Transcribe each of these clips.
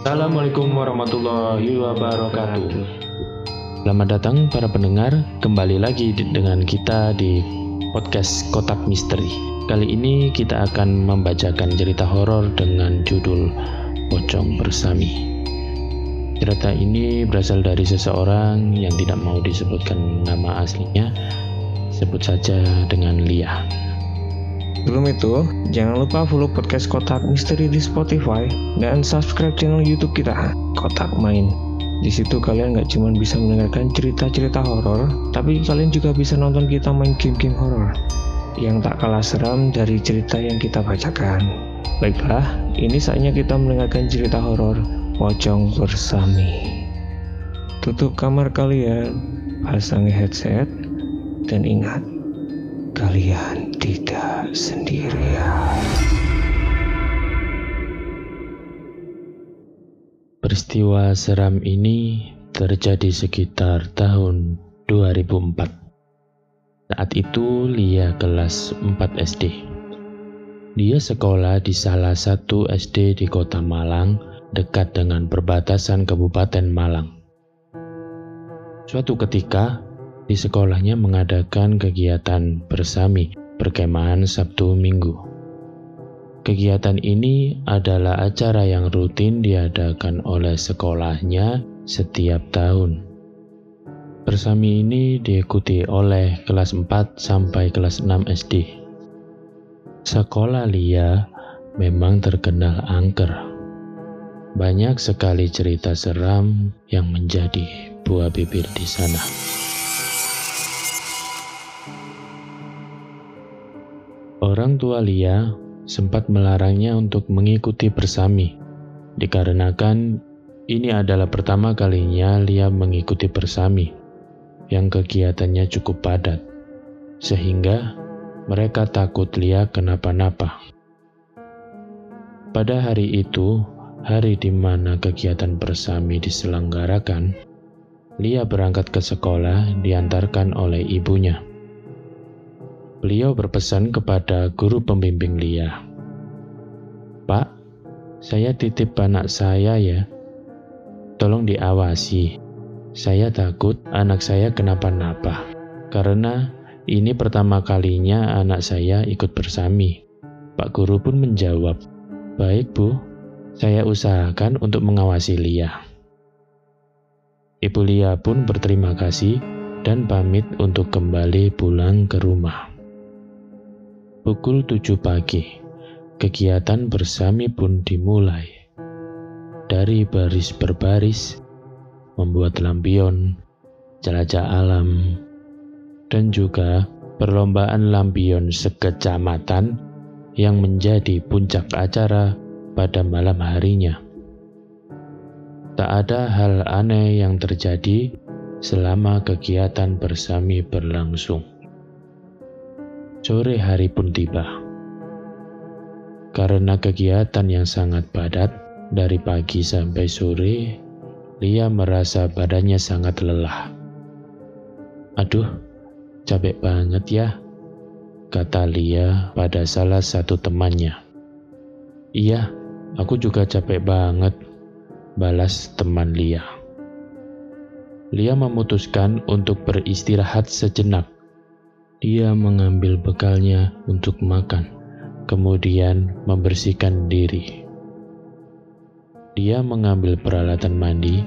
Assalamualaikum warahmatullahi wabarakatuh. Selamat datang para pendengar, kembali lagi dengan kita di podcast Kotak Misteri. Kali ini kita akan membacakan cerita horor dengan judul Pocong Bersami. Cerita ini berasal dari seseorang yang tidak mau disebutkan nama aslinya, sebut saja dengan Lia. Sebelum itu, jangan lupa follow podcast Kotak Misteri di Spotify dan subscribe channel YouTube kita, Kotak Main. Di situ kalian nggak cuma bisa mendengarkan cerita-cerita horor, tapi kalian juga bisa nonton kita main game-game horor yang tak kalah seram dari cerita yang kita bacakan. Baiklah, ini saatnya kita mendengarkan cerita horor Pocong Bersami. Tutup kamar kalian, pasang headset, dan ingat, kalian tidak sendirian. Peristiwa seram ini terjadi sekitar tahun 2004. Saat itu Lia kelas 4 SD. Dia sekolah di salah satu SD di kota Malang dekat dengan perbatasan Kabupaten Malang. Suatu ketika, di sekolahnya mengadakan kegiatan bersami perkemahan Sabtu Minggu. Kegiatan ini adalah acara yang rutin diadakan oleh sekolahnya setiap tahun. Bersami ini diikuti oleh kelas 4 sampai kelas 6 SD. Sekolah Lia memang terkenal angker. Banyak sekali cerita seram yang menjadi buah bibir di sana. Orang tua Lia sempat melarangnya untuk mengikuti bersami, dikarenakan ini adalah pertama kalinya Lia mengikuti bersami, yang kegiatannya cukup padat, sehingga mereka takut Lia kenapa-napa. Pada hari itu, hari di mana kegiatan bersami diselenggarakan, Lia berangkat ke sekolah diantarkan oleh ibunya. Beliau berpesan kepada guru pembimbing Lia. Pak, saya titip anak saya ya. Tolong diawasi. Saya takut anak saya kenapa-napa. Karena ini pertama kalinya anak saya ikut bersami. Pak guru pun menjawab, Baik bu, saya usahakan untuk mengawasi Lia. Ibu Lia pun berterima kasih dan pamit untuk kembali pulang ke rumah. Pukul 7 pagi, kegiatan bersami pun dimulai. Dari baris berbaris, membuat lampion, jelajah alam, dan juga perlombaan lampion sekecamatan yang menjadi puncak acara pada malam harinya. Tak ada hal aneh yang terjadi selama kegiatan bersami berlangsung. Sore hari pun tiba. Karena kegiatan yang sangat padat dari pagi sampai sore, Lia merasa badannya sangat lelah. Aduh, capek banget ya, kata Lia pada salah satu temannya. Iya, aku juga capek banget, balas teman Lia. Lia memutuskan untuk beristirahat sejenak dia mengambil bekalnya untuk makan, kemudian membersihkan diri. Dia mengambil peralatan mandi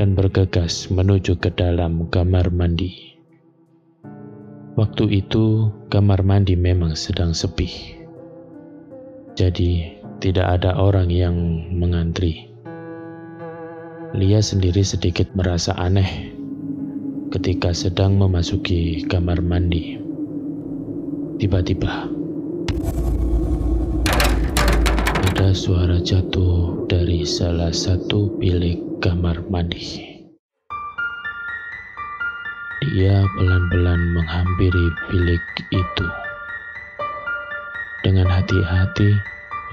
dan bergegas menuju ke dalam kamar mandi. Waktu itu, kamar mandi memang sedang sepi, jadi tidak ada orang yang mengantri. Lia sendiri sedikit merasa aneh ketika sedang memasuki kamar mandi. Tiba-tiba ada suara jatuh dari salah satu bilik kamar mandi. Dia pelan-pelan menghampiri bilik itu. Dengan hati-hati,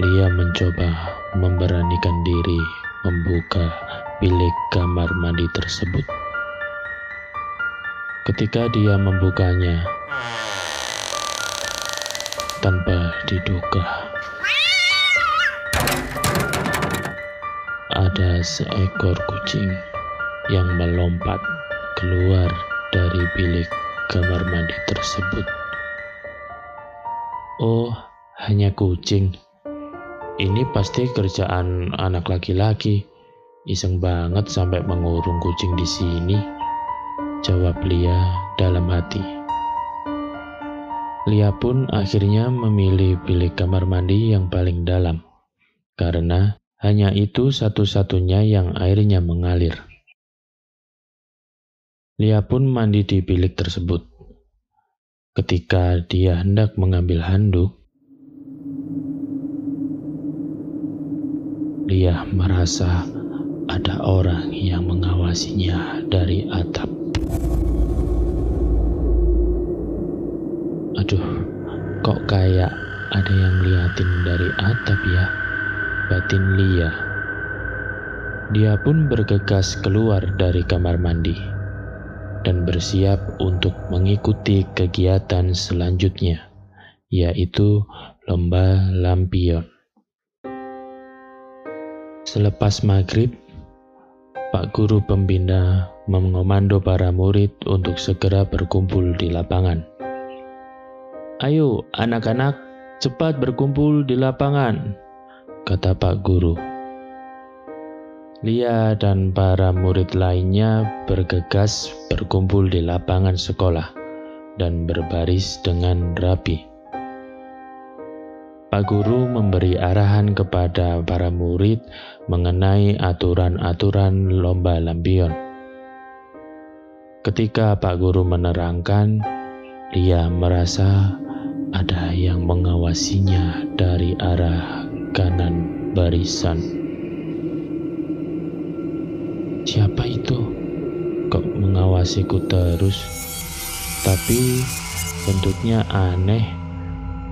Lia mencoba memberanikan diri membuka bilik kamar mandi tersebut. Ketika dia membukanya tanpa diduga, ada seekor kucing yang melompat keluar dari bilik kamar mandi tersebut. Oh, hanya kucing. Ini pasti kerjaan anak laki-laki. Iseng banget sampai mengurung kucing di sini. Jawab Lia dalam hati. Lia pun akhirnya memilih bilik kamar mandi yang paling dalam. Karena hanya itu satu-satunya yang airnya mengalir. Lia pun mandi di bilik tersebut. Ketika dia hendak mengambil handuk, Lia merasa ada orang yang mengawasinya dari atap. Kok kayak ada yang liatin dari atap ya? Batin Lia. Dia pun bergegas keluar dari kamar mandi dan bersiap untuk mengikuti kegiatan selanjutnya, yaitu lomba lampion. Selepas maghrib, Pak Guru Pembina mengomando para murid untuk segera berkumpul di lapangan. Ayo anak-anak, cepat berkumpul di lapangan, kata Pak Guru. Lia dan para murid lainnya bergegas berkumpul di lapangan sekolah dan berbaris dengan rapi. Pak Guru memberi arahan kepada para murid mengenai aturan-aturan lomba lampion. Ketika Pak Guru menerangkan, dia merasa ada yang mengawasinya dari arah kanan barisan. Siapa itu? Kok mengawasiku terus? Tapi bentuknya aneh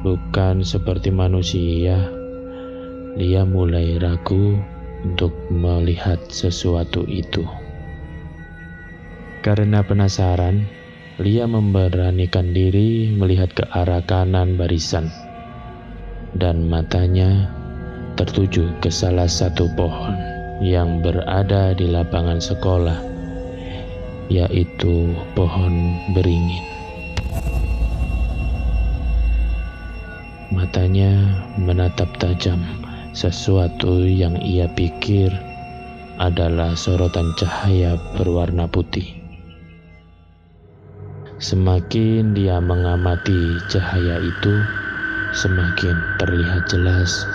bukan seperti manusia. Dia mulai ragu untuk melihat sesuatu itu. Karena penasaran, Lia memberanikan diri melihat ke arah kanan barisan, dan matanya tertuju ke salah satu pohon yang berada di lapangan sekolah, yaitu pohon beringin. Matanya menatap tajam sesuatu yang ia pikir adalah sorotan cahaya berwarna putih. Semakin dia mengamati cahaya itu, semakin terlihat jelas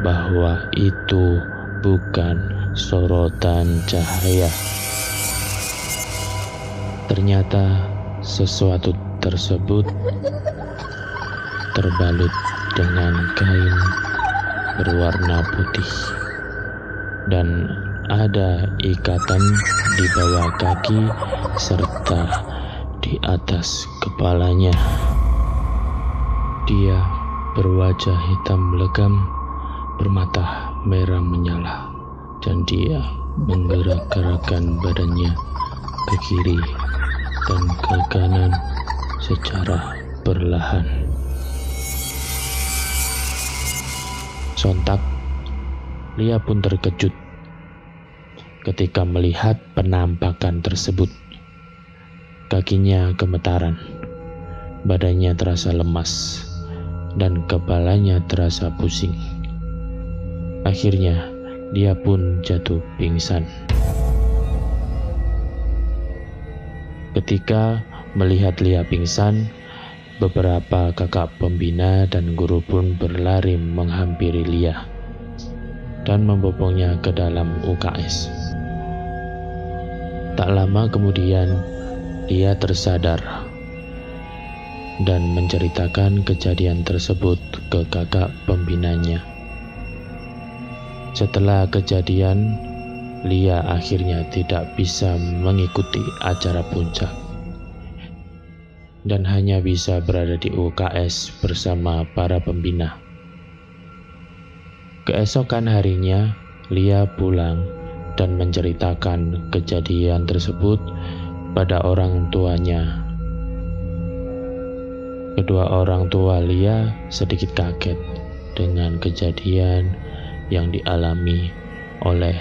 bahwa itu bukan sorotan cahaya. Ternyata sesuatu tersebut terbalut dengan kain berwarna putih dan ada ikatan di bawah kaki serta di atas kepalanya. Dia berwajah hitam legam, bermata merah menyala, dan dia menggerak-gerakkan badannya ke kiri dan ke kanan secara perlahan. Sontak, Lia pun terkejut ketika melihat penampakan tersebut. Kakinya gemetaran, badannya terasa lemas, dan kepalanya terasa pusing. Akhirnya, dia pun jatuh pingsan. Ketika melihat Lia pingsan, Beberapa kakak pembina dan guru pun berlari menghampiri Lia dan membopongnya ke dalam UKS. Tak lama kemudian, Lia tersadar dan menceritakan kejadian tersebut ke kakak pembinanya. Setelah kejadian, Lia akhirnya tidak bisa mengikuti acara puncak dan hanya bisa berada di UKS bersama para pembina. Keesokan harinya, Lia pulang dan menceritakan kejadian tersebut pada orang tuanya. Kedua orang tua Lia sedikit kaget dengan kejadian yang dialami oleh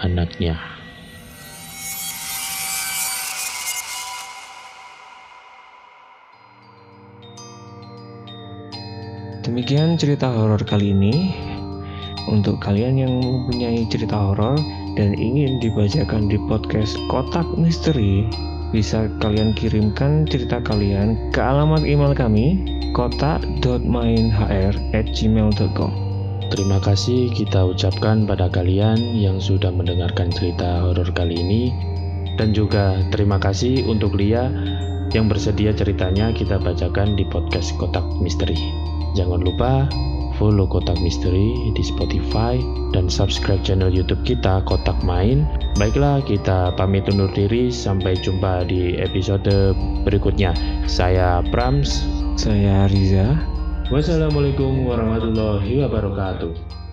anaknya. Demikian cerita horor kali ini. Untuk kalian yang mempunyai cerita horor dan ingin dibacakan di podcast Kotak Misteri, bisa kalian kirimkan cerita kalian ke alamat email kami kotak.mainhr@gmail.com. Terima kasih kita ucapkan pada kalian yang sudah mendengarkan cerita horor kali ini dan juga terima kasih untuk Lia yang bersedia ceritanya kita bacakan di podcast Kotak Misteri. Jangan lupa follow Kotak Misteri di Spotify dan subscribe channel YouTube kita Kotak Main. Baiklah, kita pamit undur diri sampai jumpa di episode berikutnya. Saya Prams, Saya Riza. Wassalamualaikum warahmatullahi wabarakatuh.